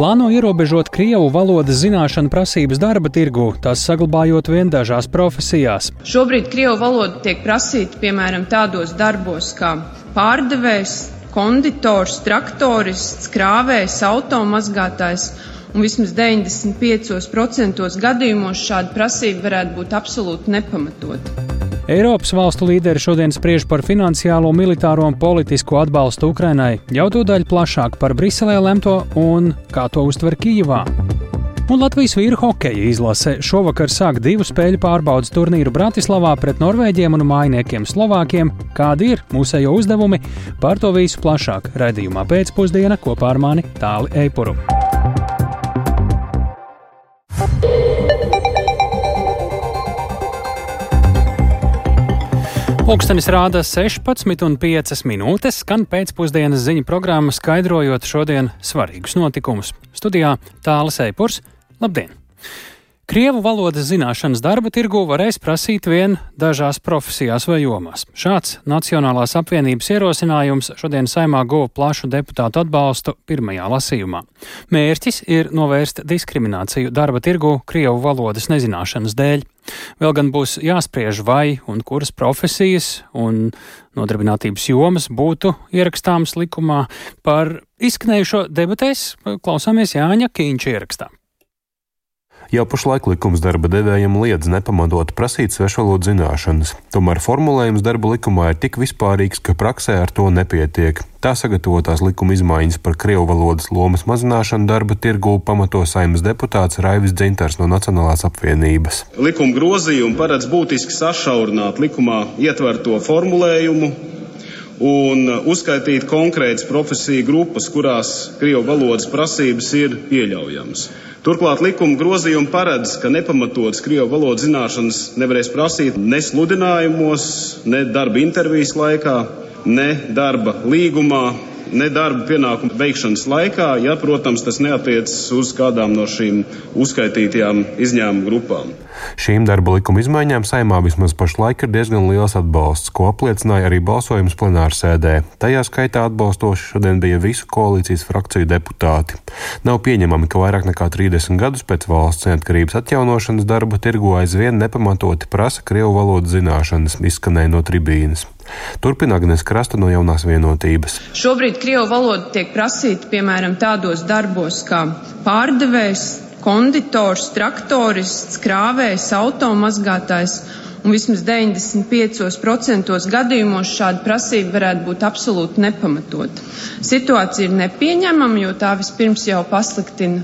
plāno ierobežot krievu valodas zināšanu prasības darba tirgu, tās saglabājot vien dažās profesijās. Šobrīd krievu valoda tiek prasīta piemēram tādos darbos kā pārdevējs, konditors, traktorists, krāvējs, automazgātājs un vismaz 95% gadījumos šāda prasība varētu būt absolūti nepamatota. Eiropas valstu līderi šodien spriež par finansiālo, militāro un politisko atbalstu Ukrainai, jau tūdaļ plašāk par Briselē lemto un kā to uztver Kijivā. Un Latvijas vīru hokeja izlase šovakar sāk divu spēļu pārbaudas turnīru Bratislavā pret Norvēģiem un mājiniekiem Slovākiem. Kādi ir mūsējo uzdevumi? Par to visu plašāk raidījumā pēcpusdienā kopā ar mani Tāli Eipuru. Pūkstens rāda 16,5 minūtes, skan pēcpusdienas ziņu programma, skaidrojot šodien svarīgus notikumus. Studijā Tālis Eipurs. Labdien! Krievu valodas zināšanas darba tirgu varēs prasīt vien dažās profesijās vai jomās. Šāds Nacionālās apvienības ierosinājums šodien saimā guva plašu deputātu atbalstu pirmajā lasījumā. Mērķis ir novērst diskrimināciju darba tirgu Krievu valodas nezināšanas dēļ. Vēl gan būs jāspriež, vai un kuras profesijas un nodarbinātības jomas būtu ierakstāmas likumā. Par izskanējušo debatēs klausāmies Jāņa Kīņša ierakstā. Jau pašlaik likums darba devējiem liedz nepamatot prasīt svešvalodu zināšanas, tomēr formulējums darba likumā ir tik vispārīgs, ka praksē ar to nepietiek. Tā sagatavotās likuma izmaiņas par krievu valodas lomas mazināšanu darba tirgū pamato saimnes deputāts Raivis Dzintars no Nacionālās apvienības. Likuma grozījumi paredz būtiski sašaurināt likumā ietverto formulējumu, un uzskaitīt konkrētas profesiju grupas, kurās krievu valodas prasības ir pieļaujamas. Turklāt likuma grozījumi paredz, ka nepamatotas krievu valodas zināšanas nevarēs prasīt ne sludinājumos, ne darba intervijas laikā, ne darba līgumā, ne darba pienākumu veikšanas laikā, ja, protams, tas neatiecas uz kādām no šīm uzskaitītajām izņēmuma grupām. Šīm darba likuma izmaiņām saimā vismaz pašlaik ir diezgan liels atbalsts, ko apliecināja arī balsojums plenāra sēdē. Tajā skaitā atbalstoši šodien bija visu koalīcijas frakciju deputāti. Nav pieņemami, ka vairāk nekā 30 gadus pēc valsts neatkarības atjaunošanas darba tirgu aizvien nepamatoti prasa krievu valodas zināšanas, izskanēja no tribīnes. Turpina Agnēs Krasta no jaunās vienotības. Šobrīd krievu valoda tiek prasīta piemēram tādos darbos kā pārdevējs, konditors, traktorists, krāvējs, automazgātājs. Un vismaz 95% gadījumos šāda prasība varētu būt absolūti nepamatota. Situācija ir nepieņemama, jo tā vispirms jau pasliktina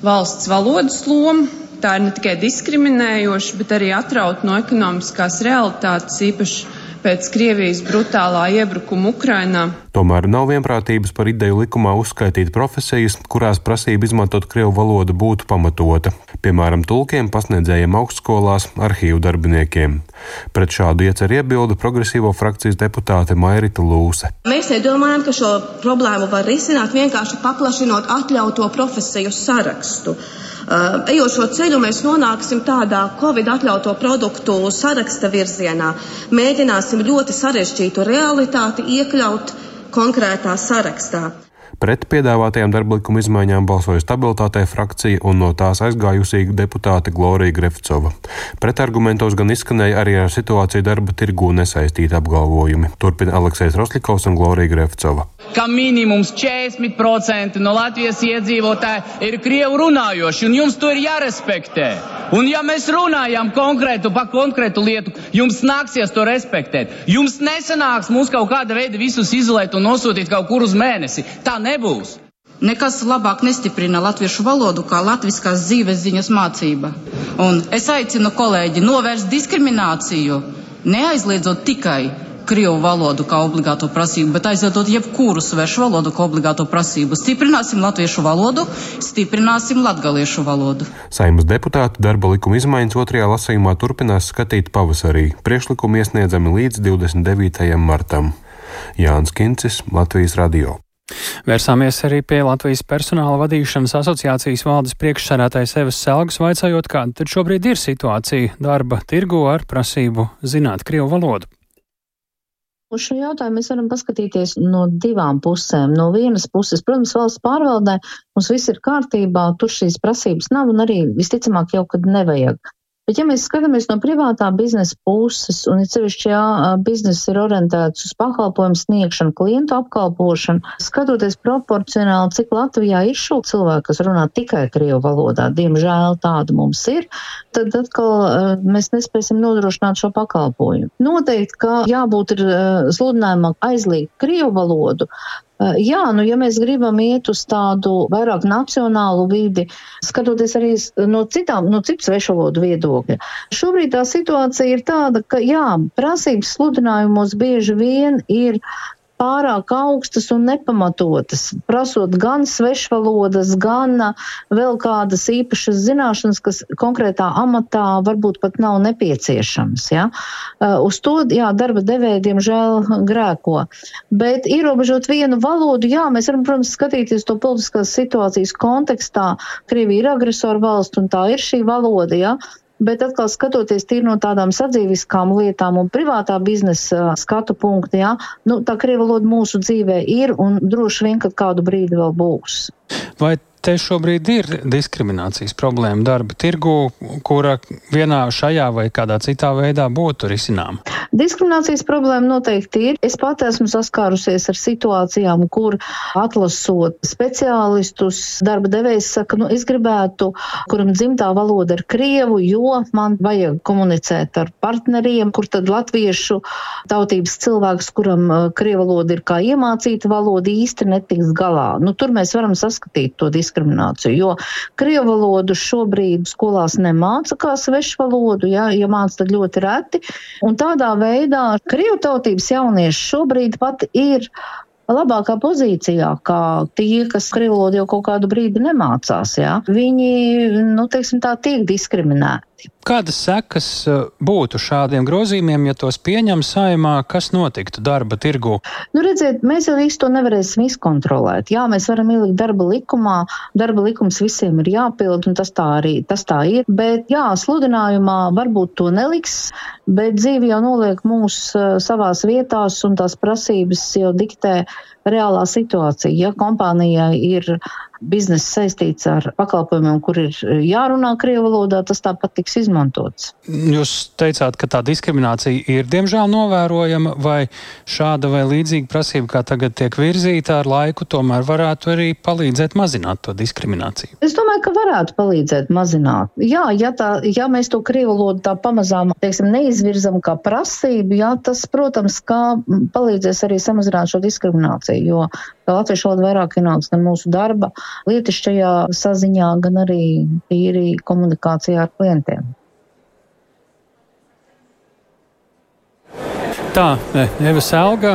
valsts valodas lomu. Tā ir ne tikai diskriminējoša, bet arī atrauta no ekonomiskās realitātes, īpaši pēc Krievijas brutālā iebrukuma Ukrainā. Tomēr nav vienprātības par ideju likumā uzskaitīt profesijas, kurās prasība izmantot krievu valodu būtu pamatota, piemēram, tulkiem, pasniedzējiem augstskolās, arhīvu darbiniekiem. Pret šādu ieceru iebildu progresīvo frakcijas deputāte Mairita Lūse. Mēs nedomājam, ka šo problēmu var risināt vienkārši paplašinot atļauto profesiju sarakstu. Uh, ejot šo ceļu, mēs nonāksim tādā Covid atļauto produktu saraksta virzienā. Mēģināsim ļoti sarežģītu realitāti iekļaut konkrētā sarakstā. Pret piedāvātajām darba izmaiņām balsoja stabilitātei frakcija un no tās aizgājusī deputāte Glorija Grefcova. Pretargumentos gan izskanēja arī ar situāciju darba tirgū nesaistīti apgalvojumi. Turpina Aleksis Roslikovs un Glorija Grefcova ka minimums 40% no Latvijas iedzīvotāji ir krievu runājoši, un jums to ir jārespektē. Un ja mēs runājam konkrētu par konkrētu lietu, jums nāksies to respektēt. Jums nesanāks mums kaut kāda veida visus izolēt un nosūtīt kaut kur uz mēnesi. Tā nebūs. Nekas labāk nestiprina latviešu valodu kā latviskās dzīves ziņas mācība. Un es aicinu kolēģi novērst diskrimināciju, neaizliedzot tikai Krievu valodu kā obligāto prasību, bet aizvedot jebkuru svešu valodu kā obligāto prasību. Stiprināsim latviešu valodu, stiprināsim latgaliešu valodu. Saimas deputāti darba likuma izmaiņas otrajā lasījumā turpinās skatīt pavasarī. Priekšlikumi iesniedzami līdz 29. martam. Jānis Kincis, Latvijas radio. Vērsāmies arī pie Latvijas personāla vadīšanas asociācijas valdes priekšsarātais Evas Selgas, vaicājot, kāda tad šobrīd ir situācija darba tirgu ar prasību zināt Krievu valodu. Uz šo jautājumu mēs varam paskatīties no divām pusēm. No vienas puses, protams, valsts pārvaldē mums viss ir kārtībā, tur šīs prasības nav un arī visticamāk jau, kad nevajag. Bet, ja mēs skatāmies no privātā biznesa puses, un ir sevišķi, ja biznesa ir orientēts uz pakalpojumu sniegšanu, klientu apkalpošanu, skatoties proporcionāli, cik Latvijā ir šo cilvēku, kas runā tikai krievu valodā, diemžēl tāda mums ir, tad atkal mēs nespēsim nodrošināt šo pakalpojumu. Noteikti, ka jābūt ir sludinājumam aizliegt krievu valodu, jā, nu, ja mēs gribam iet uz tādu vairāk nacionālu vidi, skatoties arī no citām, no citu svešvalodu viedokļa. Šobrīd tā situācija ir tāda, ka jā, prasības sludinājumos bieži vien ir pārāk augstas un nepamatotas, prasot gan svešvalodas, gan vēl kādas īpašas zināšanas, kas konkrētā amatā varbūt pat nav nepieciešams. Ja? Uz to, jā, darba devēja, diemžēl, grēko. Bet ierobežot vienu valodu, jā, mēs varam, protams, skatīties to politiskās situācijas kontekstā. Krievija ir agresoru valsts un tā ir šī valoda, ja? Bet atkal skatoties tīri no tādām sadzīviskām lietām un privātā biznesa skatu punkta, jā, nu, tā krieva valoda mūsu dzīvē ir un droši vien, ka kādu brīdi vēl būs. Vai te šobrīd ir diskriminācijas problēma darba tirgu, kura vienā šajā vai kādā citā veidā būtu risinām? Diskriminācijas problēma noteikti ir. Es pat esmu saskārusies ar situācijām, kur atlasot speciālistus, darba devējs saka, nu, es gribētu, kuram dzimtā valoda ir krievu, jo man vajag komunicēt ar partneriem, kur tad latviešu tautības cilvēks, kuram uh, krievu valoda ir kā iemācīta valoda, īsti netiks galā. Nu, tur mēs varam saskatīt to diskrimināciju diskrimināciju, jo krievu valodu šobrīd skolās nemāca kā svešu valodu, ja, ja māca tad ļoti reti. Un tādā veidā krievu tautības jaunieši šobrīd pat ir labākā pozīcijā, kā tie, kas krievu valodu jau kaut kādu brīdi nemācās. Ja? Viņi, nu, teiksim tā, tiek diskriminēti. Kādas sekas eh, būtu šādiem grozījumiem, ja tos pieņem saimā, kas notiktu darba tirgu? Nu, redziet, mēs jau visu to nevarēsim izkontrolēt. Jā, mēs varam ielikt darba likumā, darba likums visiem ir jāpild, un tas tā arī tas tā ir. Bet, jā, sludinājumā varbūt to neliks, bet dzīve jau noliek mūs uh, savās vietās, un tās prasības jau diktē reālā situācija. Ja kompānijai ir biznesa saistīts ar pakalpojumiem, kur ir jārunā krievu valodā, tas tāpat tiks izmantots. Jūs teicāt, ka tā diskriminācija ir diemžēl novērojama, vai šāda vai līdzīga prasība, kā tagad tiek virzīta ar laiku, tomēr varētu arī palīdzēt mazināt to diskrimināciju? Es domāju, ka varētu palīdzēt mazināt. Jā, ja, tā, ja mēs to krievu valodu tā pamazām teiksim, neizvirzam kā prasību, jā, tas, protams, kā palīdzēs arī samazināt šo diskrimināciju, jo latviešu valoda vairāk ienāks gan mūsu darba lietišķajā saziņā, gan arī tīri komunikācijā ar klientiem. Tā, Eva Selga,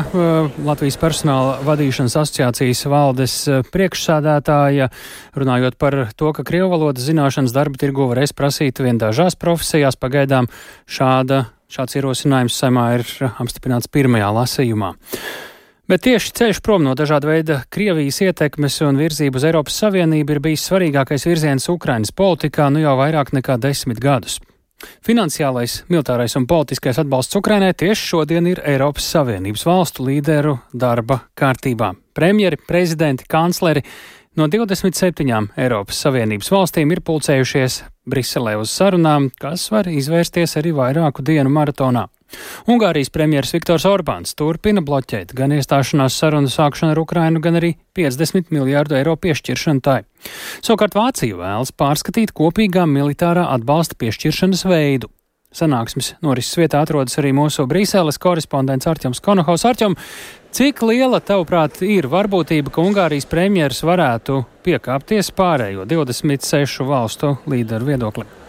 Latvijas personāla vadīšanas asociācijas valdes priekšsādātāja, runājot par to, ka krievu valodas zināšanas darba tirgu varēs prasīt vien dažās profesijās, pagaidām šāda, šāds ierosinājums saimā ir apstiprināts pirmajā lasījumā. Bet tieši ceļš prom no dažāda veida Krievijas ietekmes un virzību uz Eiropas Savienību ir bijis svarīgākais virziens Ukrainas politikā nu jau vairāk nekā desmit gadus. Finansiālais, militārais un politiskais atbalsts Ukrainai tieši šodien ir Eiropas Savienības valstu līderu darba kārtībā. Premjeri, prezidenti, kancleri no 27 Eiropas Savienības valstīm ir pulcējušies Briselē uz sarunām, kas var izvērsties arī vairāku dienu maratonā. Ungārijas premjeras Viktors Orbāns turpina bloķēt gan iestāšanās sarunu sākšanu ar Ukrainu, gan arī 50 miljārdu eiro piešķiršanu tai. Savukārt Vācija vēlas pārskatīt kopīgā militārā atbalsta piešķiršanas veidu. Sanāksmes norises vietā atrodas arī mūsu Brīseles korespondents Arķems Konohaus. Arķem, cik liela, tavuprāt, ir varbūtība, ka Ungārijas premjeras varētu piekāpties pārējo 26 valstu līderu viedokli?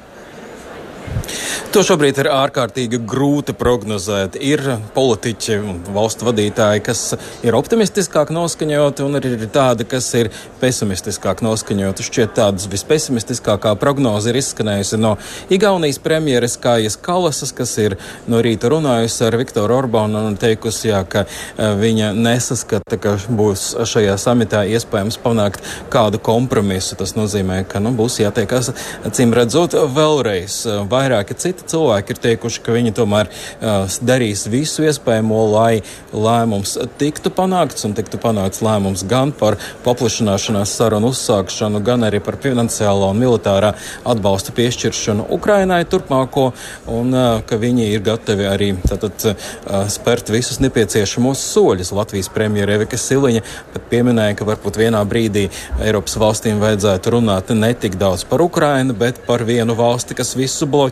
To šobrīd ir ārkārtīgi grūti prognozēt. Ir politiķi un valstu vadītāji, kas ir optimistiskāk noskaņoti, un ir tādi, kas ir pesimistiskāk noskaņoti. Šķiet, tādas vispesimistiskākā prognoze ir izskanējusi no Igaunijas premjeras Kājas Kalasas, kas ir no rīta runājusi ar Viktoru Orbānu un teikusi, jā, ka eh, viņa nesaskata, ka būs šajā samitā iespējams panākt kādu kompromisu. Tas nozīmē, ka nu, būs jātiekas, cim redzot, vēlreiz vairāki citi cilvēki ir teikuši, ka viņi tomēr darīs visu iespējamo, lai lēmums tiktu panākts un tiktu panākts lēmums gan par paplašināšanās sarunu uzsākšanu, gan arī par finansiālo un militārā atbalsta piešķiršanu Ukrainai turpmāko, un ka viņi ir gatavi arī tātad, spērt visus nepieciešamos soļus. Latvijas premjera Evika Siliņa pat pieminēja, ka varbūt vienā brīdī Eiropas valstīm vajadzētu runāt ne tik daudz par Ukrainu, bet par vienu valsti, kas visu bloķē,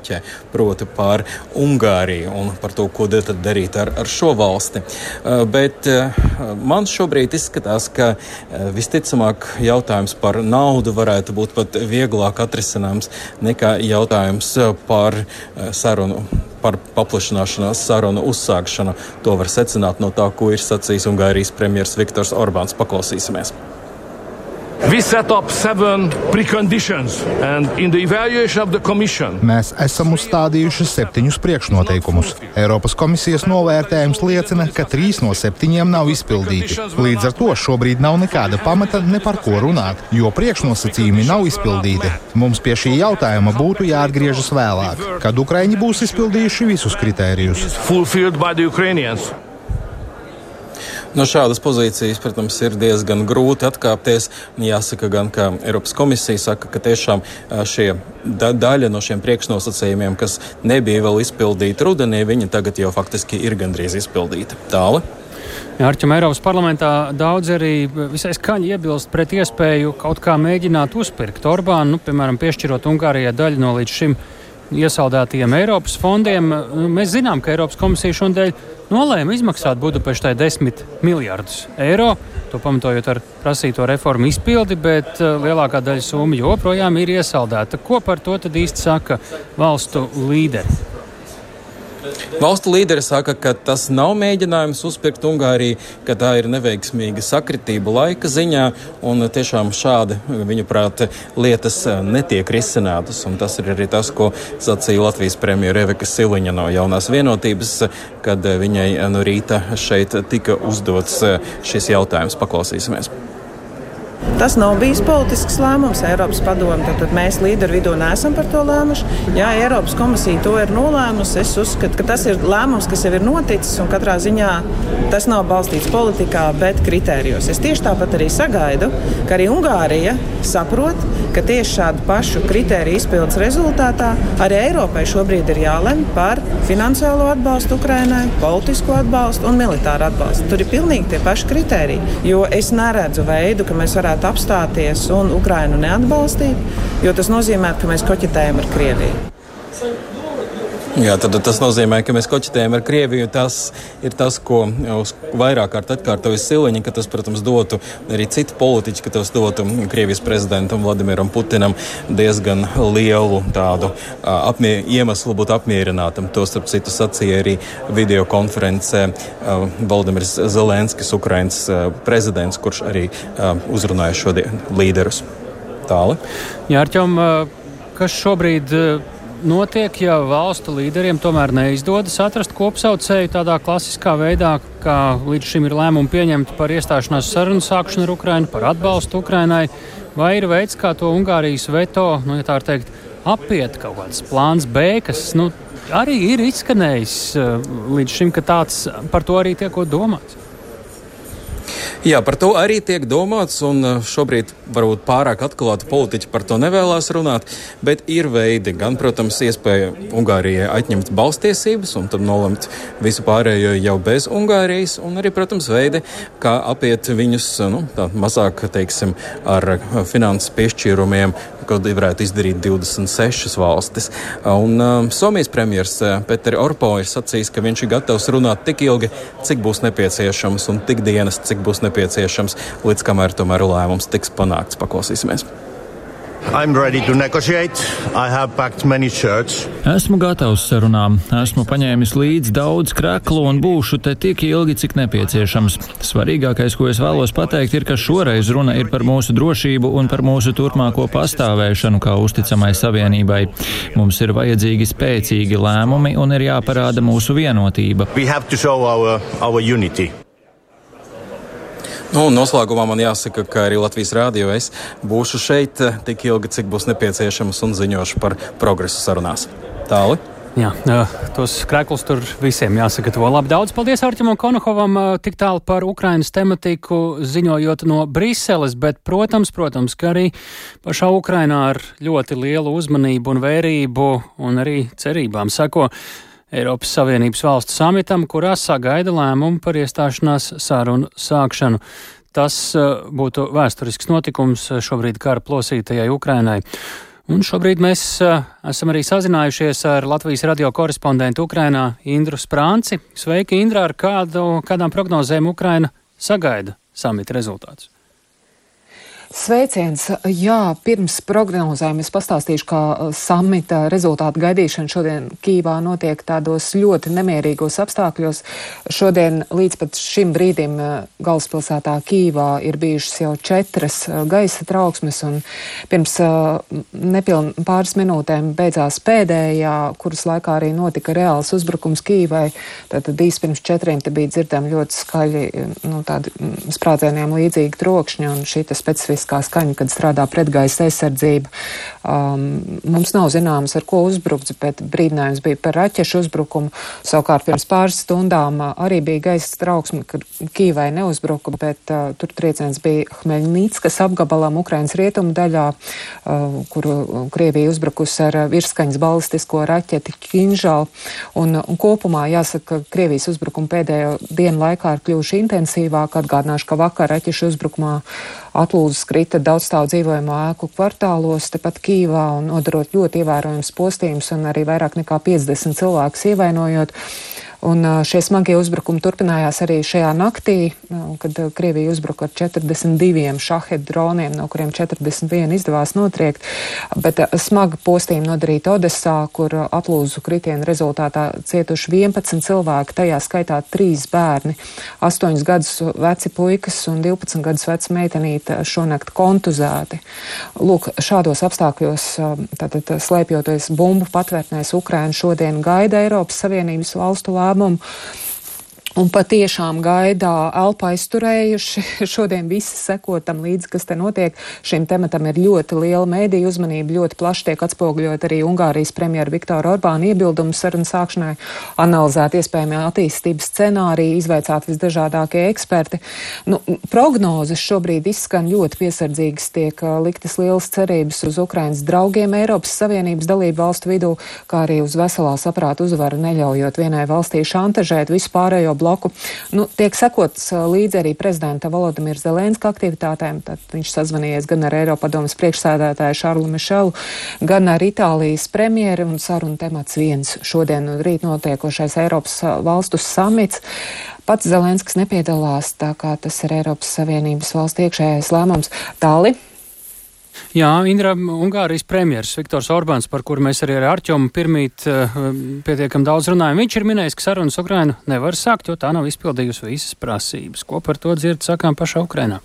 proti par Ungāriju un par to, ko tad darīt ar, ar šo valsti. Uh, bet uh, man šobrīd izskatās, ka uh, visticamāk jautājums par naudu varētu būt pat vieglāk atrisināms nekā jautājums par sarunu par paplašināšanās sarunu uzsākšanu. To var secināt no tā, ko ir sacījis Ungārijas premjerministrs Viktors Orbāns. Paklausīsimies! Mēs esam uzstādījuši septiņus priekšnoteikumus. Eiropas komisijas novērtējums liecina, ka trīs no septiņiem nav izpildīti. Līdz ar to šobrīd nav nekāda pamata ne par ko runāt, jo priekšnosacījumi nav izpildīti. Mums pie šī jautājuma būtu jāatgriežas vēlāk, kad Ukraiņi būs izpildījuši visus kritērijus. No šādas pozīcijas, protams, ir diezgan grūti atkāpties. Jāsaka, gan ka Eiropas komisija saka, ka tiešām šie da daļa no šiem priekšnosacījumiem, kas nebija vēl izpildīti rudenī, viņi tagad jau faktiski ir gandrīz izpildīti. Tāli. Arčam Eiropas parlamentā daudz arī visai skaļi iebilst pret iespēju kaut kā mēģināt uzpirkt Orbānu, nu, piemēram, piešķirot Ungārijai daļu no līdz šim iesaldētajiem Eiropas fondiem. Mēs zinām, ka Eiropas komisija šodien nolēma izmaksāt Budapeštai 10 miljardus eiro. To pamatojot ar prasīto reformu izpildi, bet uh, lielākā daļa summa joprojām ir iesaldēta. Ko par to īsti saka valstu līderi? Valstu līderi saka, ka tas nav mēģinājums uzpirkt Ungāriju, ka tā ir neveiksmīga sakritība laika ziņā, un tiešām šādi, viņuprāt, lietas netiek risinātas. Un tas ir arī tas, ko sacīja Latvijas premjera Eveka Siliņa no jaunās vienotības, kad viņai no rīta šeit tika uzdots šis jautājums. Paklausīsimies! Tas nav bijis politisks lēmums Eiropas padomē. Tad, tad mēs līderu vidū neesam par to lēmuši. Jā, Eiropas komisija to ir nolēmusi. Es uzskatu, ka tas ir lēmums, kas jau ir noticis, un katrā ziņā tas nav balstīts politikā, bet kritērijos. Es tieši tāpat arī sagaidu, ka arī Ungārija saprot, ka tieši šādu pašu kritēriju izpildes rezultātā arī Eiropai šobrīd ir jālemj par finansiālo atbalstu Ukrainai, politisko atbalstu un militāru atbalstu. Tur ir pilnīgi tie paši kritēriji, jo es neredzu veidu, ka mēs varētu apstāties un Ukrainu neatbalstīt, jo tas nozīmē, ka mēs koķitējam ar Krieviju. Jā, tad tas nozīmē, ka mēs koķitējam ar Krieviju. Tas ir tas, ko vairāk kārt atkārtoja Siliņa, ka tas, protams, dotu arī citi politiķi, ka tas dotu Krievijas prezidentam Vladimiram Putinam diezgan lielu tādu apmier, iemeslu būt apmierinātam. To, starp citu, sacīja arī video konferencē Valdemirs Zelenskis, Ukrainas prezidents, kurš arī uzrunāja šodien līderus. Tāli. Jā, Arķom, kas šobrīd notiek, ja valstu līderiem tomēr neizdodas atrast kopsaucēju tādā klasiskā veidā, kā līdz šim ir lēmumi pieņemti par iestāšanās sarunu sākšanu ar Ukrainu, par atbalstu Ukrainai, vai ir veids, kā to Ungārijas veto, nu, ja tā var teikt, apiet kaut kāds plāns B, kas nu, arī ir izskanējis eh, līdz šim, ka tāds par to arī tiek domāts. Jā, par to arī tiek domāts, un uh, šobrīd varbūt pārāk atklāti politiķi par to nevēlas runāt, bet ir veidi, gan, protams, iespēja Ungārijai atņemt balstiesības un tad nolemt visu pārējo jau bez Ungārijas, un arī, protams, veidi, kā apiet viņus nu, mazāk, teiksim, ar finanses piešķīrumiem, ko varētu izdarīt 26 valstis. Un um, Somijas premjerministrs uh, Peters Orpo ir sacījis, ka viņš ir gatavs runāt tik ilgi, cik būs nepieciešams, un tik dienas, cik būs nepieciešams, līdz kamēr tomēr lēmums tiks panākts. Paklausīsimies! Esmu gatavs sarunām. Esmu paņēmis līdzi daudz kreklu un būšu te tik ilgi, cik nepieciešams. Svarīgākais, ko es vēlos pateikt, ir, ka šoreiz runa ir par mūsu drošību un par mūsu turpmāko pastāvēšanu kā uzticamai savienībai. Mums ir vajadzīgi spēcīgi lēmumi un ir jāparāda mūsu vienotība. Our, our Nu, noslēgumā man jāsaka, ka arī Latvijas rādio es būšu šeit tik ilgi, cik būs nepieciešams un ziņošu par progresu sarunās. Tāli. Jā, tos krēklus tur visiem jāsagatavo. Labi, daudz paldies Arķimam Konohovam tik tālu par Ukrainas tematiku ziņojot no Briseles, bet, protams, protams, ka arī pašā Ukrainā ar ļoti lielu uzmanību un vērību un arī cerībām sako Eiropas Savienības valstu samitam, kurā sagaida lēmumu par iestāšanās sarunu sākšanu. Tas būtu vēsturisks notikums šobrīd kara plosītajai Ukrainai. Un šobrīd mēs uh, esam arī sazinājušies ar Latvijas radio korespondentu Ukrainā Indru Sprānci. Sveiki, Indra, ar kādu, kādām prognozēm Ukraina sagaida samita rezultātus? Sveiciens! Jā, pirms prognozēm es pastāstīšu, kā uh, samita rezultātu gaidīšana šodien Kīvā notiek tādos ļoti nemierīgos apstākļos. Šodien līdz pat šim brīdim uh, galvaspilsētā Kīvā ir bijušas jau četras uh, gaisa trauksmes, un pirms nepiln pāris minūtēm beidzās pēdējā, kuras laikā arī notika reāls uzbrukums Kīvai. Tātad īsti pirms četriem te bija dzirdami ļoti skaļi, nu, tādi mm, sprādzieniem līdzīgi trokšņi, un šī specifiska specifiskā skaņa, kad strādā pretgaisa aizsardzība. Um, mums nav zināms, ar ko uzbrukts, bet brīdinājums bija par raķešu uzbrukumu. Savukārt pirms pāris stundām uh, arī bija gaisa trauksme, kad Kīvai neuzbruka, bet uh, tur trieciens bija Hmeļnīckas apgabalam Ukrainas rietumu daļā, uh, kuru Krievija uzbrukusi ar uh, virskaņas balistisko raķeti Kinžal. Un, un kopumā jāsaka, ka Krievijas uzbrukuma pēdējo dienu laikā ir kļuvuši intensīvāk. Atgādināšu, ka vakar raķešu uzbrukumā atlūzas krita daudzstāvu dzīvojamo ēku kvartālos, tepat Kīvā, un nodarot ļoti ievērojams postījums un arī vairāk nekā 50 cilvēkus ievainojot. Un šie smagie uzbrukumi turpinājās arī šajā naktī, kad Krievija uzbruka ar 42 šahedu droniem, no kuriem 41 izdevās notriekt. Bet smaga postījuma nodarīta Odesā, kur aplūzu kritienu rezultātā cietuši 11 cilvēki, tajā skaitā 3 bērni, 8 gadus veci puikas un 12 gadus veca meitenīte šonakt kontuzēti. Lūk, šādos apstākļos, tātad slēpjoties bumbu patvērtnēs, Ukraina šodien gaida Eiropas Savienības valstu lēmumu lēmumu. Un patiešām gaidā elpa aizturējuši. Šodien visi seko tam līdzi, kas te notiek. Šim tematam ir ļoti liela mēdīja uzmanība, ļoti plaši tiek atspoguļot arī Ungārijas premjera Viktora Orbāna iebildumu sarunu sākšanai, analizēt iespējamie attīstības scenāriji, izveicāt visdažādākie eksperti. Nu, prognozes šobrīd izskan ļoti piesardzīgas, tiek liktas lielas cerības uz Ukrainas draugiem Eiropas Savienības dalību valstu vidū, kā arī uz veselā saprāta uzvaru, neļaujot vienai valstī šantažēt visu pārējo bloku. Nu, tiek sekots līdzi arī prezidenta Volodimira Zelenska aktivitātēm. Tad viņš sazvanījies gan ar Eiropadomas priekšsēdētāju Šarlu Mišelu, gan ar Itālijas premjeru un sarunu temats viens šodien un rīt notiekošais Eiropas valstu samits. Pats Zelenskis nepiedalās, tā kā tas ir Eiropas Savienības valsts iekšējais lēmums. Tāli. Jā, Indra, Ungārijas premjeras Viktors Orbāns, par kuru mēs arī ar Arķomu pirmīt uh, pietiekam daudz runājam, viņš ir minējis, ka sarunas Ukrainu nevar sākt, jo tā nav izpildījusi visas prasības. Ko par to dzird sakām pašā Ukrainā?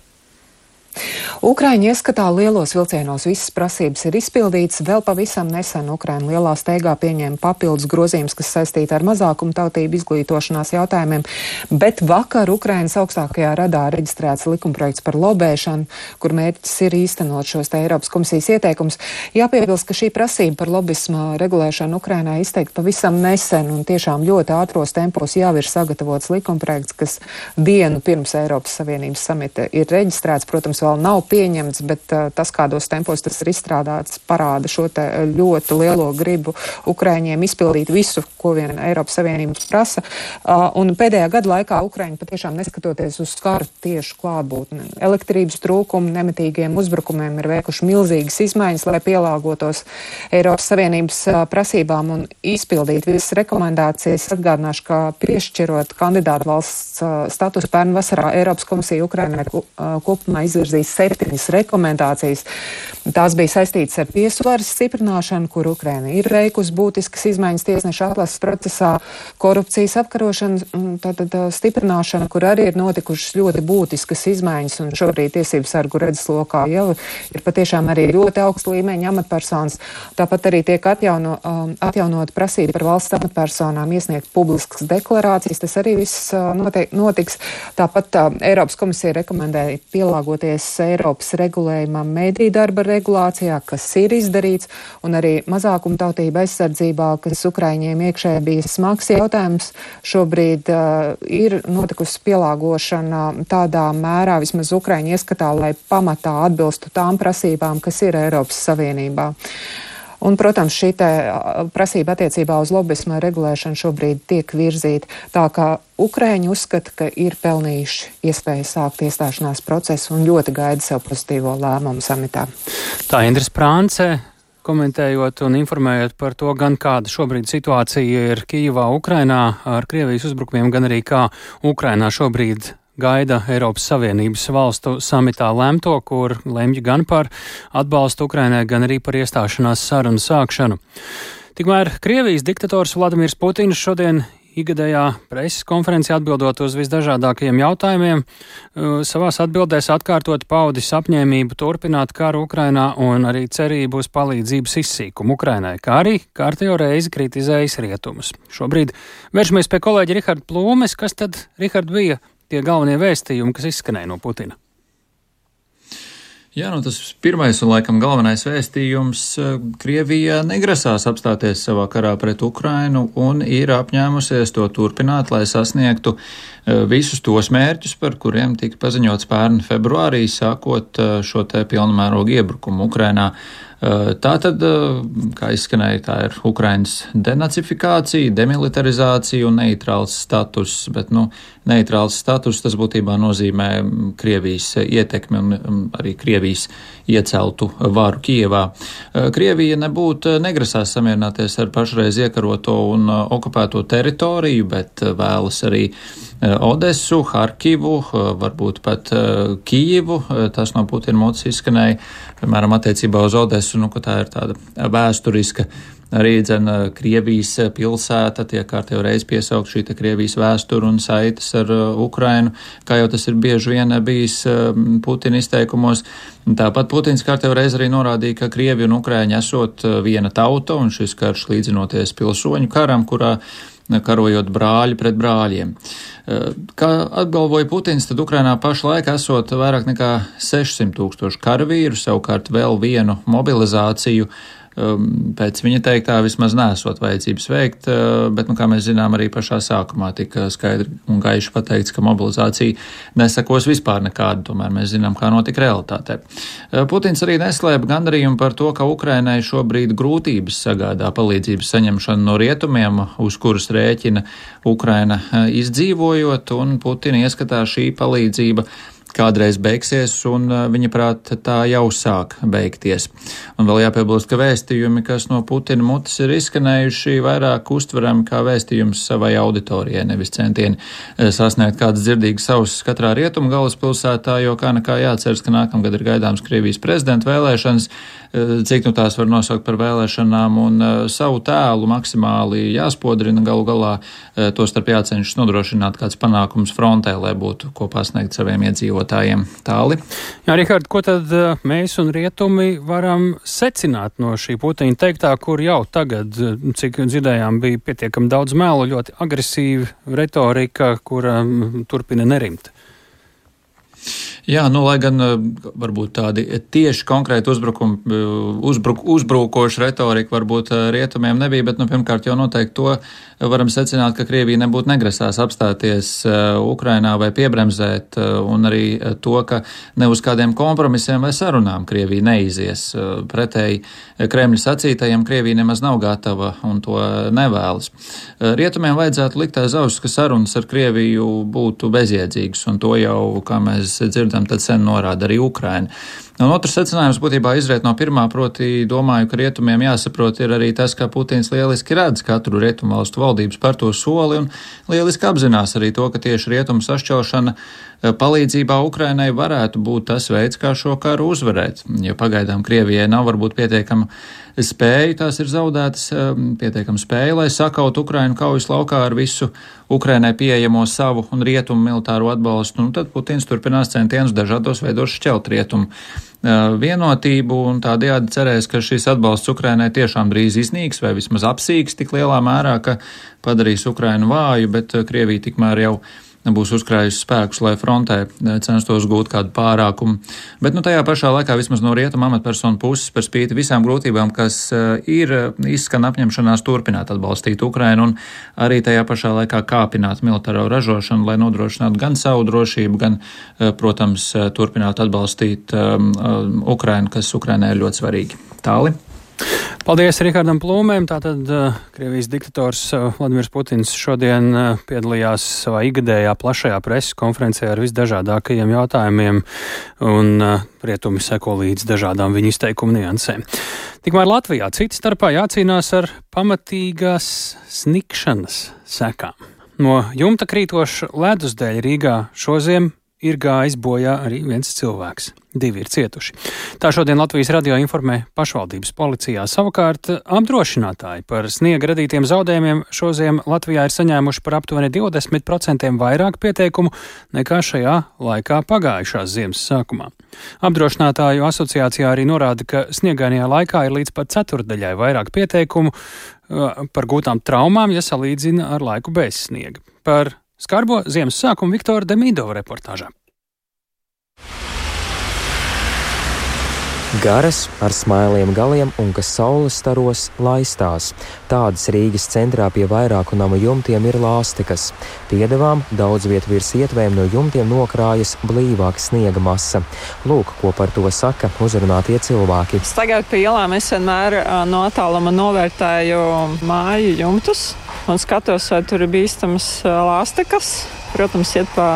Ukraiņu ieskatā lielos vilcienos visas prasības ir izpildītas. Vēl pavisam nesen Ukraina lielā steigā pieņēma papildus grozījumus, kas saistīti ar mazākumu tautību izglītošanās jautājumiem, bet vakar Ukrainas augstākajā radā reģistrēts likumprojekts par lobēšanu, kur mērķis ir īstenot šos te Eiropas komisijas ieteikumus. Jāpiebilst, ka šī prasība par lobismu regulēšanu Ukrainā izteikti pavisam nesen un tiešām ļoti ātros tempos jau ir sagatavots likumprojekts, kas dienu pirms Eiropas Savienības samita ir reģistrēts. Protams, likums vēl nav pieņemts, bet uh, tas, kādos tempos tas ir izstrādāts, parāda šo ļoti lielo gribu Ukraiņiem izpildīt visu, ko vien Eiropas Savienības prasa. Uh, un pēdējā gada laikā Ukraiņi patiešām neskatoties uz skaru tiešu klātbūtni, elektrības trūkumu, nemitīgiem uzbrukumiem ir veikuši milzīgas izmaiņas, lai pielāgotos Eiropas Savienības prasībām un izpildītu visas rekomendācijas. Atgādināšu, ka piešķirot kandidātu valsts statusu pērn vasarā Eiropas komisija Ukrainai kopumā izvirzīja izvirzījis septiņas rekomendācijas. Tās bija saistītas ar tiesu varas stiprināšanu, kur Ukraina ir veikusi būtiskas izmaiņas tiesneša atlases procesā, korupcijas apkarošana, tātad stiprināšana, kur arī ir notikušas ļoti būtiskas izmaiņas, un šobrīd tiesības sargu redzeslokā jau ir patiešām arī ļoti augsta līmeņa amatpersonas. Tāpat arī tiek atjauno, atjaunot prasība par valsts amatpersonām iesniegt publiskas deklarācijas. Tas arī viss notiek, notiks. Tāpat uh, Eiropas komisija rekomendēja pielāgoties pateicoties Eiropas regulējumam mediju darba regulācijā, kas ir izdarīts, un arī mazākumtautība aizsardzībā, kas Ukraiņiem iekšē bija smags jautājums, šobrīd uh, ir notikusi pielāgošana tādā mērā, vismaz Ukraiņu ieskatā, lai pamatā atbilstu tām prasībām, kas ir Eiropas Savienībā. Un, protams, šī prasība attiecībā uz lobismu regulēšanu šobrīd tiek virzīta tā, ka Ukraiņi uzskata, ka ir pelnījuši iespēju sākt iestāšanās procesu un ļoti gaida sev pozitīvo lēmumu samitā. Tā Indras Prānce. Komentējot un informējot par to, gan kāda šobrīd situācija ir Kijivā, Ukrainā ar Krievijas uzbrukumiem, gan arī kā Ukrainā šobrīd gaida Eiropas Savienības valstu samitā lemto, kur lemj gan par atbalstu Ukrainai, gan arī par iestāšanās sarunu sākšanu. Tikmēr Krievijas diktators Vladimirs Putins šodien Igadējā preses konferencē atbildot uz visdažādākajiem jautājumiem, uh, savās atbildēs atkārtot paudis apņēmību turpināt karu Ukrainā un arī cerību uz palīdzības izsīkumu Ukrainai, kā arī kārtējo reizi kritizējis rietumus. Šobrīd vēršamies pie kolēģa Riharda Plūmes, kas tad, Rihard, bija tie galvenie vēstījumi, kas izskanēja no Putina? Jā, nu tas pirmais un laikam galvenais vēstījums eh, - Krievija negrasās apstāties savā karā pret Ukrainu un ir apņēmusies to turpināt, lai sasniegtu eh, visus tos mērķus, par kuriem tika paziņots pērn februārī, sākot eh, šo te pilnmērogu iebrukumu Ukrainā. Tā tad, kā izskanēja, tā ir Ukrainas denacifikācija, demilitarizācija un neitrāls status, bet, nu, neitrāls status tas būtībā nozīmē Krievijas ietekmi un arī Krievijas ieceltu varu Kievā. Krievija nebūtu negrasās samierināties ar pašreiz iekaroto un okupēto teritoriju, bet vēlas arī Odesu, Harkivu, varbūt pat Kijivu. Tas no Putina mocis izskanēja piemēram, attiecībā uz Odesu, nu, ka tā ir tāda vēsturiska arī dzena Krievijas pilsēta, tiek kārtējo reizi piesaukt šī Krievijas vēstura un saites ar Ukrainu, kā jau tas ir bieži vien bijis Putina izteikumos. Tāpat Putins kārtējo reizi arī norādīja, ka Krievi un Ukraiņi esot viena tauta un šis karš līdzinoties pilsoņu karam, kurā karojot brāļi pret brāļiem. Eh, kā apgalvoja Putins, tad Ukrainā pašlaik esot vairāk nekā 600 tūkstoši karavīru, savukārt vēl vienu mobilizāciju pēc viņa teiktā vismaz nesot vajadzības veikt, uh, bet, nu, kā mēs zinām, arī pašā sākumā tika skaidri un gaiši pateikts, ka mobilizācija nesakos vispār nekādu, tomēr mēs zinām, kā notika realitātē. Uh, Putins arī neslēpa gandarījumu par to, ka Ukrainai šobrīd grūtības sagādā palīdzības saņemšanu no rietumiem, uz kuras rēķina Ukraina uh, izdzīvojot, un Putina ieskatā šī palīdzība kādreiz beigsies, un viņa prāt tā jau sāk beigties. Un vēl jāpiebilst, ka vēstījumi, kas no Putina mutes ir izskanējuši, vairāk uztverami kā vēstījums savai auditorijai, nevis centieni sasniegt kādas dzirdīgas savas katrā rietumu galvaspilsētā, jo kā nekā jāceras, ka nākamgad ir gaidāms Krievijas prezidenta vēlēšanas, cik nu tās var nosaukt par vēlēšanām, un savu tēlu maksimāli jāspodrina galu galā, to starp jācenšas nodrošināt kāds panākums frontē, lai būtu ko pasniegt saviem iedzīvotājiem. Tāli. Jā, Rihard, ko tad eh, mēs un rietumi varam secināt no šī Putina teiktā, kur jau tagad, eh, cik dzirdējām, bija pietiekami daudz melu, ļoti agresīva retorika, kura mm, turpina nerimt? Jā, nu, lai gan eh, varbūt tādi tieši konkrēti uzbrukumi, uzbruk, uzbrukoši retorika varbūt rietumiem nebija, bet, nu, pirmkārt, jau noteikti to varam secināt, ka Krievija nebūtu negrasās apstāties uh, Ukrainā vai piebremzēt, uh, un arī uh, to, ka ne uz kādiem kompromisiem vai sarunām Krievija neizies. Pretēji Kremļa sacītajiem Krievija nemaz nav gatava un to nevēlas. Rietumiem vajadzētu likt aiz auss, ka sarunas ar Krieviju būtu bezjēdzīgas, un to jau, kā mēs dzirdam, tad sen norāda arī Ukraina. Un otrs secinājums būtībā izriet no pirmā, proti domāju, ka rietumiem jāsaprot ir arī tas, ka Putins lieliski redz katru rietumu valstu valdības par to soli un lieliski apzinās arī to, ka tieši rietumu sašķelšana palīdzībā Ukrainai varētu būt tas veids, kā šo karu uzvarēt. Jo pagaidām Krievijai nav varbūt pietiekama spēja, tās ir zaudētas, eh, pietiekama spēja, lai sakaut Ukrainu kaujas laukā ar visu Ukrainai pieejamo savu un rietumu militāro atbalstu. Nu, tad Putins turpinās centienus dažādos veidos šķelt rietumu vienotību un tādējādi cerēs, ka šis atbalsts Ukrainai tiešām drīz iznīks vai vismaz apsīks tik lielā mērā, ka padarīs Ukrainu vāju, bet Krievija tikmēr jau būs uzkrājusi spēkus, lai frontē censtos gūt kādu pārākumu. Bet nu, tajā pašā laikā vismaz no rietuma amatpersonu puses par spīti visām grūtībām, kas ir izskan apņemšanās turpināt atbalstīt Ukrainu un arī tajā pašā laikā kāpināt militāro ražošanu, lai nodrošinātu gan savu drošību, gan, protams, turpināt atbalstīt um, Ukrainu, kas Ukrainai ir ļoti svarīgi. Tāli. Paldies Rihardam Plūmēm. Tātad uh, Krievijas diktators uh, Vladimirs Putins šodien uh, piedalījās savā igadējā plašajā preses konferencē ar visdažādākajiem jautājumiem, un rietumi seko līdz dažādām viņa izteikumu niansēm. Tikmēr Latvijā cits starpā jācīnās ar pamatīgās snikšanas sekām. No jumta krītoša ledus dēļ Rīgā šoziem ir gājis bojā arī viens cilvēks. Divi ir cietuši. Tā šodien Latvijas radio informē pašvaldības policijā. Savukārt apdrošinātāji par sniega radītiem zaudējumiem šoziem Latvijā ir saņēmuši par aptuveni 20% vairāk pieteikumu nekā šajā laikā pagājušās ziemas sākumā. Apdrošinātāju asociācijā arī norāda, ka sniegainajā laikā ir līdz pat ceturdaļai vairāk pieteikumu uh, par gūtām traumām, ja salīdzina ar laiku bez sniega. Par Skarbo ziemas sākumu Viktora Demidova reportāžā. Garas, ar smailiem galiem un kas saules staros laistās. Tādas Rīgas centrā pie vairāku namu jumtiem ir lāstekas. Piedevām daudz vietu virs ietvēm no jumtiem nokrājas blīvāka sniega masa. Lūk, ko par to saka uzrunātie cilvēki. Tagad pie ielām es vienmēr no attāluma novērtēju māju jumtus un skatos, vai tur ir bīstamas lāstekas. Protams, iet pa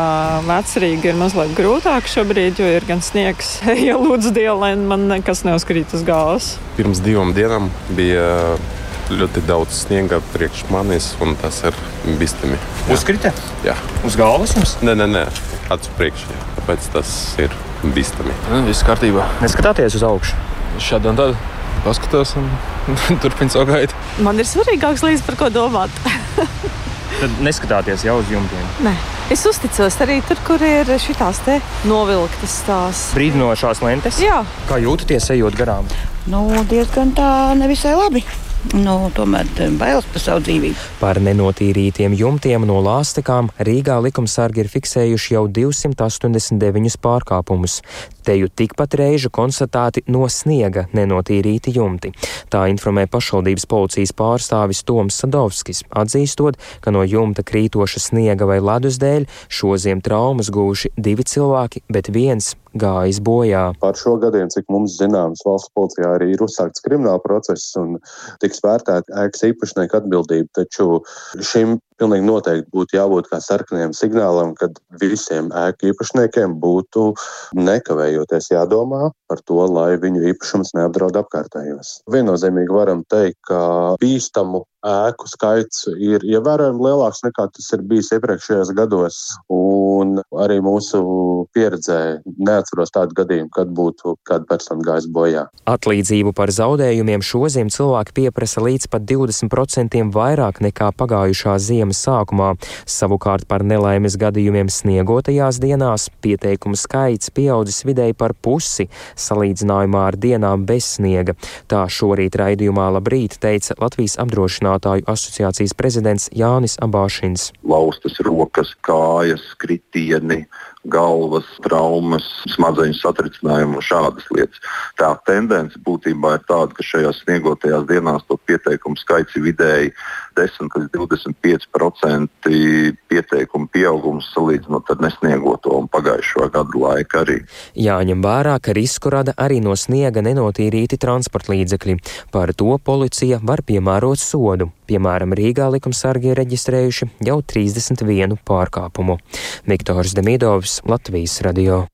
vecrīgi ir mazliet grūtāk šobrīd, jo ir gan sniegs, ja lūdzu dievu, lai man nekas neuzkrīt uz galvas. Pirms divām dienām bija ļoti daudz sniega priekš manis, un tas ir bīstami. Uzkrita? Jā. Uz galvas jums? Nē, nē, nē. acu priekšā. Tāpēc tas ir bīstami. Viss kārtībā. Neskatāties uz augšu. Šādi un tad paskatās un turpina savu gaitu. Man ir svarīgāks līdz par ko domāt. Tad neskatāties jau uz jumtiem. Nē, es uzticos arī tur, kur ir šīs novilktas tās brīdinošās lentes. Jā. Kā jūtaties, ejot garām? Nu, diezgan tā nevisai labi. Nu, tomēr bailes par savu dzīvību. Par nenotīrītiem jumtiem no lāstekām Rīgā likumsargi ir fiksējuši jau 289 pārkāpumus. Te jau tikpat reižu konstatēti no sniega nenotīrīti jumti. Tā informē pašvaldības policijas pārstāvis Toms Sadovskis, atzīstot, ka no jumta krītoša sniega vai ledus dēļ šoziem traumas gūši divi cilvēki, bet viens gājis bojā. Par šo gadiem, cik mums zināms, valsts policijā arī ir uzsākts krimināla process un tiks vērtēta ēkas īpašnieka atbildība. Taču šim pilnīgi noteikti būtu jābūt kā sarkanajam signālam, kad visiem ēku īpašniekiem būtu nekavējoties jādomā par to, lai viņu īpašums neapdraud apkārtējos. Viennozīmīgi varam teikt, ka bīstamu ēku skaits ir ievērojami lielāks nekā tas ir bijis iepriekšējos gados. Un arī mūsu pieredzē neatceros tādu gadījumu, kad būtu kāda persona gājis bojā. Atlīdzību par zaudējumiem šoziem cilvēki pieprasa līdz pat 20% vairāk nekā pagājušā ziemas sākumā. Savukārt par nelaimes gadījumiem sniegotajās dienās pieteikumu skaits pieaudzis vidēji par pusi salīdzinājumā ar dienām bez sniega. Tā šorīt raidījumā labrīt teica Latvijas apdrošināšanas apdrošinātāju asociācijas prezidents Jānis Abāšins. Laustas rokas, kājas, kritieni, galvas traumas, smadzeņu satricinājumi un šādas lietas. Tā tendence būtībā ir tāda, ka šajās sniegotajās dienās to pieteikumu skaits ir vidēji 10 līdz 25% pieteikumu pieaugums salīdzinot ar nesniegoto un pagājušo gadu laiku arī. Jāņem vērā, ka risku rada arī no sniega nenotīrīti transporta līdzekļi. Par to policija var piemērot sodu. Piemēram, Rīgā likumsargi ir reģistrējuši jau 31 pārkāpumu. Viktors Demidovs, Latvijas radio.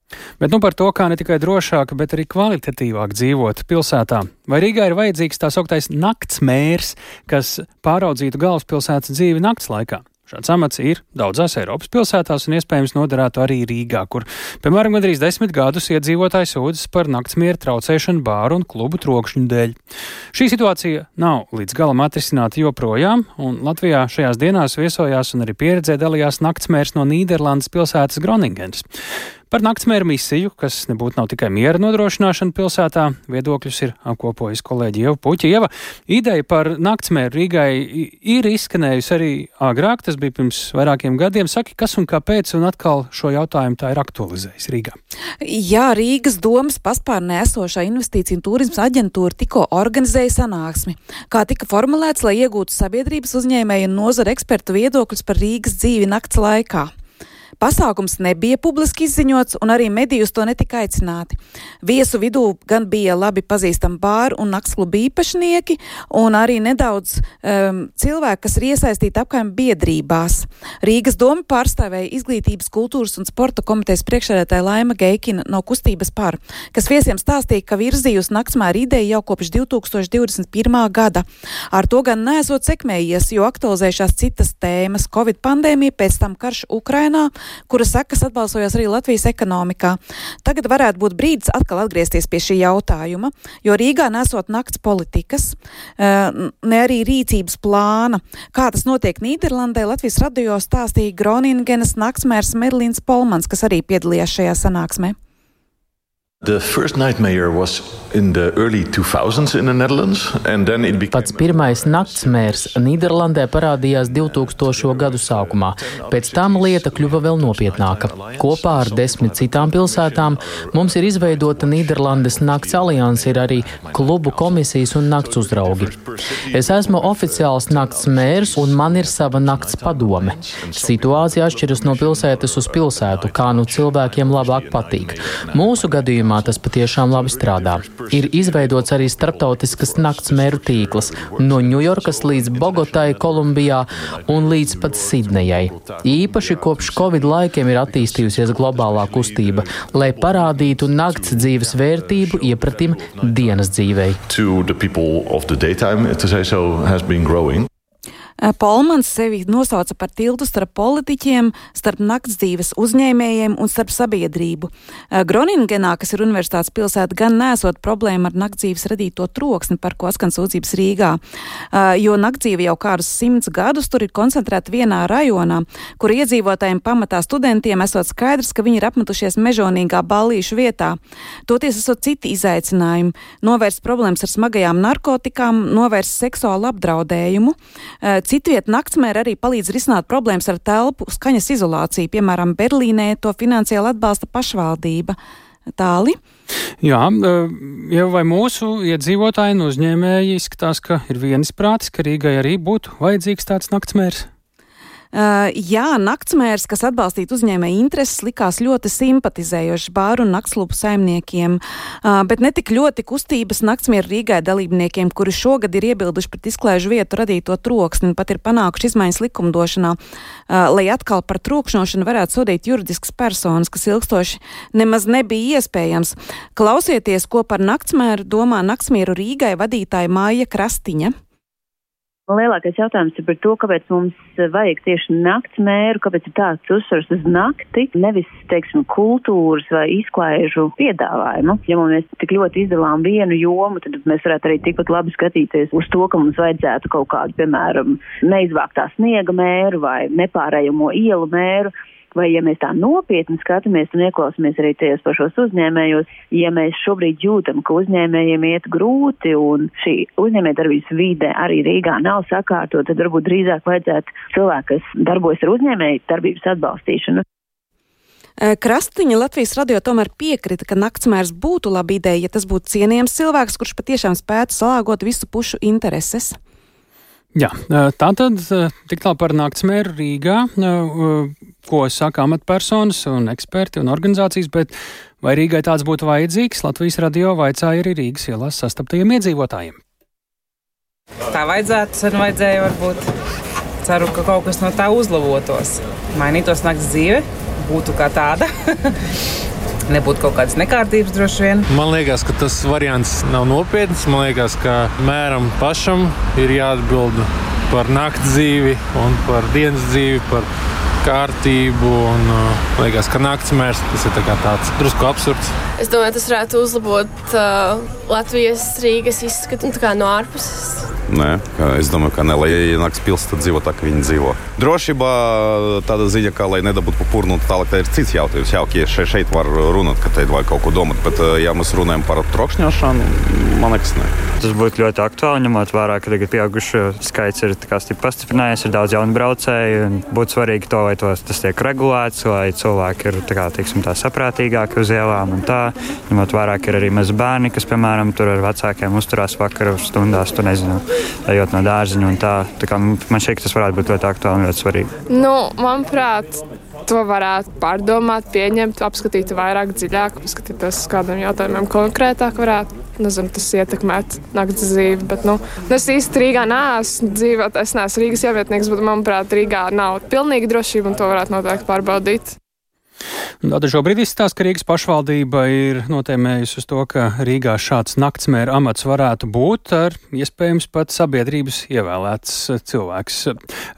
Bet nu par to, kā ne tikai drošāk, bet arī kvalitatīvāk dzīvot pilsētā. Vai Rīgā ir vajadzīgs tā sauktais nakts mērs, kas pāraudzītu galvaspilsētas dzīvi nakts laikā? Šāds amats ir daudzās Eiropas pilsētās un iespējams noderētu arī Rīgā, kur, piemēram, gandrīz desmit gadus iedzīvotāji sūdzas par naktsmieru traucēšanu bāru un klubu trokšņu dēļ. Šī situācija nav līdz galam atrisināta joprojām, un Latvijā šajās dienās viesojās un arī pieredzē dalījās naktsmērs no Nīderlandes pilsētas Groningens. Par naktsmēra misiju, kas nebūtu nav tikai miera nodrošināšana pilsētā, viedokļus ir apkopojis kolēģi Ieva Puķieva. Ideja par naktsmēru Rīgai ir izskanējusi arī agrāk, tas bija pirms vairākiem gadiem. Saki, kas un kāpēc, un atkal šo jautājumu tā ir aktualizējis Rīgā. Jā, Rīgas domas paspārnē esošā investīcija un turismas aģentūra tikko organizēja sanāksmi, kā tika formulēts, lai iegūtu sabiedrības uzņēmēju un nozara ekspertu viedokļus par Rīgas dzīvi nakts laikā. Pasākums nebija publiski izziņots, un arī medijus to netika aicināti. Viesu vidū gan bija labi pazīstami bāru un naktsklubu īpašnieki, un arī nedaudz um, cilvēki, kas ir iesaistīti apkaimē biedrībās. Rīgas doma pārstāvēja izglītības, kultūras un sporta komitejas priekšsēdētāja Laima Geikina no kustības par, kas viesiem stāstīja, ka virzījusi naktsmēra ideja jau kopš 2021. gada. Ar to gan nesot sekmējies, jo aktualizējušās citas tēmas - Covid pandēmija, pēc tam karš Ukrainā, kura sekas atbalsojās arī Latvijas ekonomikā. Tagad varētu būt brīdis atkal atgriezties pie šī jautājuma, jo Rīgā nesot nakts politikas, eh, ne arī rīcības plāna. Kā tas notiek Nīderlandē, Latvijas radio stāstīja Groningenas naktsmērs Merlins Polmans, kas arī piedalījās šajā sanāksmē. Pats pirmais naktsmērs Nīderlandē parādījās 2000. gadu sākumā. Pēc tam lieta kļuva vēl nopietnāka. Kopā ar desmit citām pilsētām mums ir izveidota Nīderlandes nakts alianse, ir arī klubu komisijas un nakts uzraugi. Es esmu oficiāls nakts mērs un man ir sava nakts padome. Situācija atšķiras no pilsētas uz pilsētu, kā nu cilvēkiem labāk patīk. Mūsu gadījumā gadījumā tas patiešām labi strādā. Ir izveidots arī starptautiskas nakts mēru tīkls no Ņujorkas līdz Bogotai, Kolumbijā un līdz pat Sidnejai. Īpaši kopš Covid laikiem ir attīstījusies globālā kustība, lai parādītu nakts dzīves vērtību iepratim dienas dzīvei. Eh, Polmans sevi nosauca par tiltu starp politiķiem, starp naktsdzīves uzņēmējiem un starp sabiedrību. Eh, Groningenā, kas ir universitātes pilsēta, gan nesot problēma ar naktsdzīves radīto troksni, par ko skan sūdzības Rīgā, eh, jo naktsdzīve jau kādus simts gadus tur ir koncentrēta vienā rajonā, kur iedzīvotājiem pamatā studentiem esot skaidrs, ka viņi ir apmetušies mežonīgā ballīšu vietā. Toties esot citi izaicinājumi - novērst problēmas ar smagajām narkotikām, novērst seksuālu apdraudējumu Citviet naktsmēri arī palīdz risināt problēmas ar telpu skaņas izolāciju. Piemēram, Berlīnē to finansiāli atbalsta pašvaldība. Tāli. Jā, jau vai mūsu iedzīvotāji un uzņēmēji izskatās, ka ir vienisprātis, ka Rīgai arī būtu vajadzīgs tāds naktsmērs? Uh, jā, naktsmērs, kas atbalstītu uzņēmēju intereses, likās ļoti simpatizējošs bāru un naktsklubu saimniekiem, uh, bet ne tik ļoti kustības naktsmieru Rīgai dalībniekiem, kuri šogad ir iebilduši pret izklaižu vietu radīto troksni un pat ir panākuši izmaiņas likumdošanā, uh, lai atkal par trokšņošanu varētu sodīt juridiskas personas, kas ilgstoši nemaz nebija iespējams. Klausieties, ko par naktsmēru domā naktsmieru Rīgai vadītāja Māja Krastiņa. Lielākais jautājums ir par to, kāpēc mums vajag tieši nakts mēru, kāpēc ir tāds uzsvars uz nakti, nevis, teiksim, kultūras vai izklaižu piedāvājumu. Ja mēs tik ļoti izdalām vienu jomu, tad mēs varētu arī tikpat labi skatīties uz to, ka mums vajadzētu kaut kādu, piemēram, neizvāktā sniega mēru vai nepārējamo ielu mēru vai ja mēs tā nopietni skatāmies un ieklausāmies arī tajos pašos uzņēmējos, ja mēs šobrīd jūtam, ka uzņēmējiem iet grūti un šī uzņēmējdarbības vide arī Rīgā nav sakārtot, tad varbūt drīzāk vajadzētu cilvēku, kas darbojas ar uzņēmēju darbības atbalstīšanu. Krastiņa Latvijas radio tomēr piekrita, ka naktsmērs būtu laba ideja, ja tas būtu cienījams cilvēks, kurš patiešām spētu salāgot visu pušu intereses. Jā, tā tad tik tālu par naktsmēru Rīgā, ko saka amatpersonas un eksperti un organizācijas, bet vai Rīgai tāds būtu vajadzīgs, Latvijas radio vaicāja arī Rīgas ielās sastaptajiem iedzīvotājiem. Tā vajadzētu, sen vajadzēja varbūt. Ceru, ka kaut kas no tā uzlabotos. Mainītos nakts dzīve, būtu kā tāda. nebūtu kaut kādas nekārtības droši vien. Man liekas, ka tas variants nav nopietns. Man liekas, ka mēram pašam ir jāatbild par nakts dzīvi un par dienas dzīvi. Par kārtību. Un, uh, liekas, ka naktas mērs tas ir tā tāds drusku absurds. Es domāju, tas varētu uzlabot uh, Latvijas Rīgas izskatu nu, no ārpuses. Nē, es domāju, ka ne, lai ienāks pilsētā, tad dzīvo tā, kā viņi dzīvo. Drošībā tāda ziņa, ka, lai nedabūtu papurnu, tālāk tā ir cits jautājums. Jā, ja šeit, šeit var runāt, ka te vajag kaut ko domāt, bet, ja mēs runājam par trokšņošanu, man liekas, ne. Tas būtu ļoti aktuāli, ņemot vērā, ka tagad pieaugušo skaits ir pastiprinājies, ir daudz jaunu braucēju. Būtu svarīgi to, lai tos, tas tiek regulēts, lai cilvēki ir kā, teiksim, tā saprātīgāki uz ielām. Tā, ņemot vērā, ka ir arī mazi bērni, kas, piemēram, tur ar vecākiem uzturās vakaru stundās, tu nezinu ejot no dārziņa. Tā, tā kā, man šķiet, tas varētu būt ļoti aktuāli un ļoti svarīgi. Nu, manuprāt, to varētu pārdomāt, pieņemt, apskatīt vairāk dziļāk, paskatīties uz kādiem jautājumiem konkrētāk. Varētu. Nezinu, tas ietekmēt naktas dzīvi. Bet, nu, es īsti Rīgā neesmu dzīvot. Es neesmu Rīgas ievietnieks, bet manuprāt, Rīgā nav pilnīga drošība un to varētu noteikti pārbaudīt. Tātad šobrīd izstāsta, ka Rīgas pašvaldība ir notēmējusi uz to, ka Rīgā šāds naktsmēra amats varētu būt ar iespējams pat sabiedrības ievēlēts cilvēks.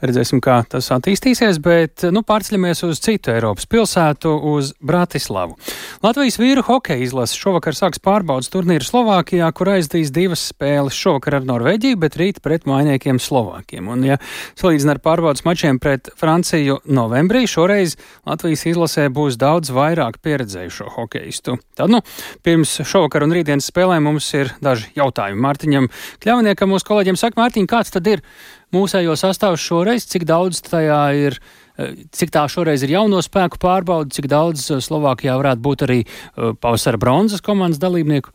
Redzēsim, kā tas attīstīsies, bet nu, pārceļamies uz citu Eiropas pilsētu, uz Bratislavu. Latvijas vīru hokeja izlase šovakar sāks pārbaudas turnīru Slovākijā, kur aizdīs divas spēles šovakar ar Norvēģiju, bet rīt pret mainiekiem Slovākiem. Un, ja salīdzina ar pārbaudas mačiem pret Franciju novembrī, šoreiz Latvijas izlasē būs daudz vairāk pieredzējušo hokeistu. Tad, nu, pirms šovakar un rītdienas spēlēm mums ir daži jautājumi. Mārtiņam Kļavniekam, mūsu kolēģiem saka, Mārtiņ, kāds tad ir mūsējo sastāvs šoreiz, cik daudz tajā ir? Eh, cik tā šoreiz ir jauno spēku pārbauda, cik daudz eh, Slovākijā varētu būt arī eh, pavasara bronzas komandas dalībnieku?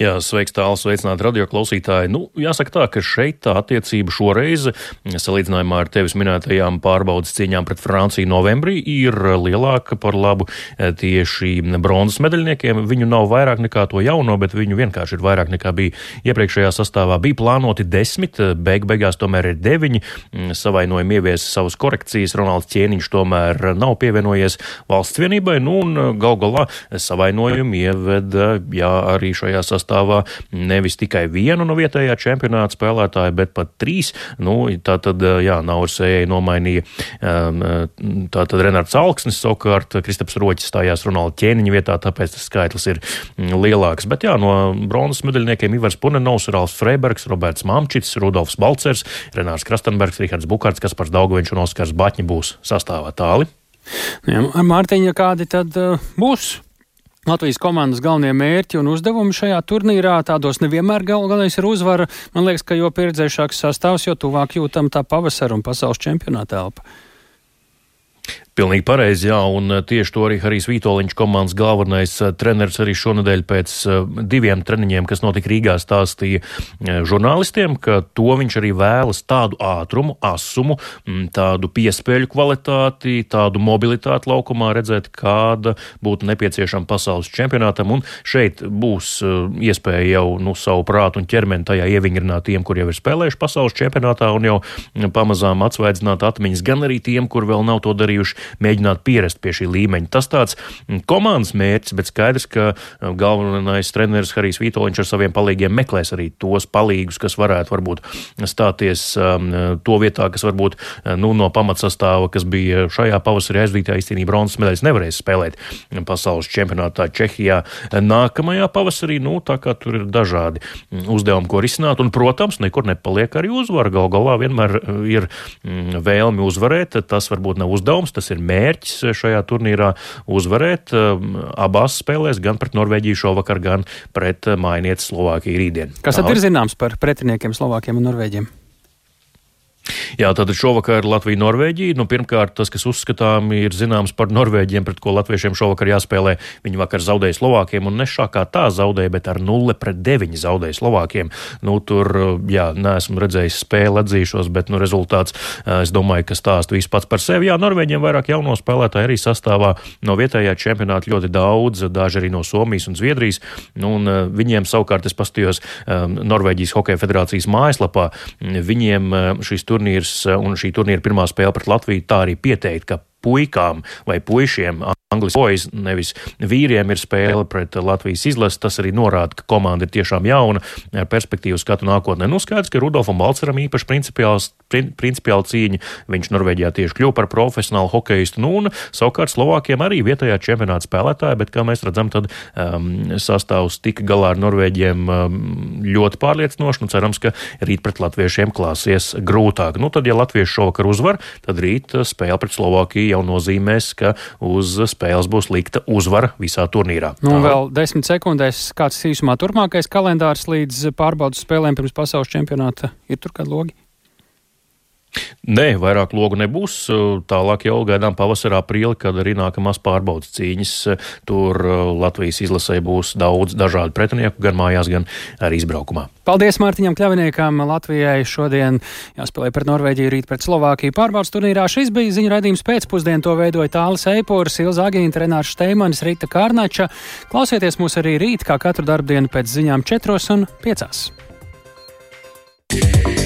Jā, sveiks tāls, sveicināt radio klausītāji. Nu, jāsaka tā, ka šeit tā attiecība šoreiz, salīdzinājumā ar tevis minētajām pārbaudas cīņām pret Franciju novembrī, ir lielāka par labu eh, tieši bronzas medaļniekiem. Viņu nav vairāk nekā to jauno, bet viņu vienkārši ir vairāk nekā bija iepriekšējā sastāvā. Bija plānoti desmit, beig beigās tomēr ir deviņi. Mm, savainojumi ievies savas korekcijas, Ronalds Čieniņš tomēr nav pievienojies valsts vienībai, nu un gal galā savainojumi ieveda, jā, arī šajā sastāvā sastāvā nevis tikai vienu no vietējā čempionāta spēlētāja, bet pat trīs. Nu, tā tad, jā, Naursējai nomainīja um, tātad Renārds Alksnis, savukārt Kristaps Roķis stājās Ronalda ķēniņa vietā, tāpēc tas skaitlis ir lielāks. Bet jā, no bronzas medaļniekiem Ivars Punenovs, Rāls Freibergs, Roberts Mamčits, Rudolfs Balcers, Renārs Krastenbergs, Rihards Bukārts, Kaspars Daugoviņš un Oskars Baķņi būs sastāvā tāli. Jā, Mārtiņa, kādi tad uh, būs Latvijas komandas galvenie mērķi un uzdevumi šajā turnīrā tādos nevienmēr gal, galvenais ir uzvara. Man liekas, ka jo pieredzējušāks sastāvs, jo tuvāk jūtam tā pavasara un pasaules čempionāta elpa. Pilnīgi pareizi, jā, un eh, tieši to arī Harijs Vītoliņš komandas galvenais eh, treneris arī šonadēļ pēc eh, diviem treniņiem, kas notika Rīgā, stāstīja žurnālistiem, ka to viņš arī vēlas tādu ātrumu, asumu, mm, tādu piespēļu kvalitāti, tādu mobilitāti laukumā redzēt, kāda būtu nepieciešama pasaules čempionātam, un šeit būs iespēja jau, nu, savu prātu un ķermeni tajā ievingrināt tiem, kur jau ir spēlējuši pasaules čempionātā, un jau mm, pamazām atsvaidzināt atmiņas gan arī tiem, kur vēl nav to darījuši mēģināt pierast pie šī līmeņa. Tas tāds mm, komandas mērķis, bet skaidrs, ka mm, galvenais treneris Harijs Vitoļņš ar saviem palīgiem meklēs arī tos palīgus, kas varētu varbūt stāties um, to vietā, kas varbūt nu, no pamatsastāva, kas bija šajā pavasarī aizdītā īstenībā bronzas medaļas nevarēs spēlēt pasaules čempionātā Čehijā. Nākamajā pavasarī, nu, tā kā tur ir dažādi mm, uzdevumi, ko risināt, un, protams, nekur nepaliek arī uzvara. Gal galā vienmēr ir vēlmi uzvarēt, tas varbūt nav uzdevums, tas ir ir mērķis šajā turnīrā uzvarēt um, abās spēlēs, gan pret Norvēģiju šovakar, gan pret uh, Mainieti Slovākiju rītdien. Kas tad ir zināms par pretiniekiem Slovākiem un Norvēģiem? Jā, tātad šovakar Latvija-Norvēģija. Nu, pirmkārt, tas, kas uzskatām, ir zināms par Norvēģiem, pret ko latviešiem šovakar jāspēlē. Viņi vakar zaudēja Slovākiem, un ne šā kā tā zaudēja, bet ar 0 pret 9 zaudēja Slovākiem. Nu, tur, jā, neesmu redzējis spēli, atzīšos, bet nu, rezultāts, es domāju, ka stāst viss pats par sevi. Jā, Norvēģiem vairāk jauno spēlētāju arī sastāvā no vietējā čempionāta ļoti daudz, daži arī no Somijas un Zviedrijas. Nu, un viņiem savukārt es pastījos Norvēģijas Hokeja federācijas mājaslapā. Viņiem šis turnīrs un šī turnīra pirmā spēle pret Latviju tā arī pieteikt, ka puikām vai puišiem Anglijas boys, nevis vīriem ir spēle pret Latvijas izlasi. Tas arī norāda, ka komanda ir tiešām jauna, ar perspektīvu skatu nākotnē. Nu, skaidrs, ka Rudolfam Balceram īpaši principiāli cīņa. Viņš Norvēģijā tieši kļuva par profesionālu hokeistu. Nu, un savukārt Slovākiem arī vietējā čempionāta spēlētāji, bet, kā mēs redzam, tad um, sastāvs tika galā ar Norvēģiem um, ļoti pārliecinoši. Nu, cerams, ka rīt pret latviešiem klāsies grūtāk. Nu, tad, ja latvieši šovakar uzvar, tad rīt spēle pret Slovākiju jau nozīmēs, ka uz spēles būs likta uzvara visā turnīrā. Nu, Tā. vēl desmit sekundēs, kāds īsumā turpmākais kalendārs līdz pārbaudas spēlēm pirms pasaules čempionāta ir tur kādi logi? Nē, vairāk logu nebūs. Tālāk jau gaidām pavasarā, aprīli, kad arī nākamās pārbaudas cīņas. Tur uh, Latvijas izlasē būs daudz dažādu pretinieku, gan mājās, gan arī izbraukumā. Paldies Mārtiņam Kļaviniekam. Latvijai šodien jāspēlē pret Norvēģiju, rīt pret Slovākiju pārbaudas turnīrā. Šis bija ziņu raidījums pēcpusdienu. To veidoja Tālis Eipors, Ilza Agīna, Renārs Steimanis, Rita Kārnača. Klausieties mūs arī rīt, kā katru darbdienu pēc ziņām 4 un 5.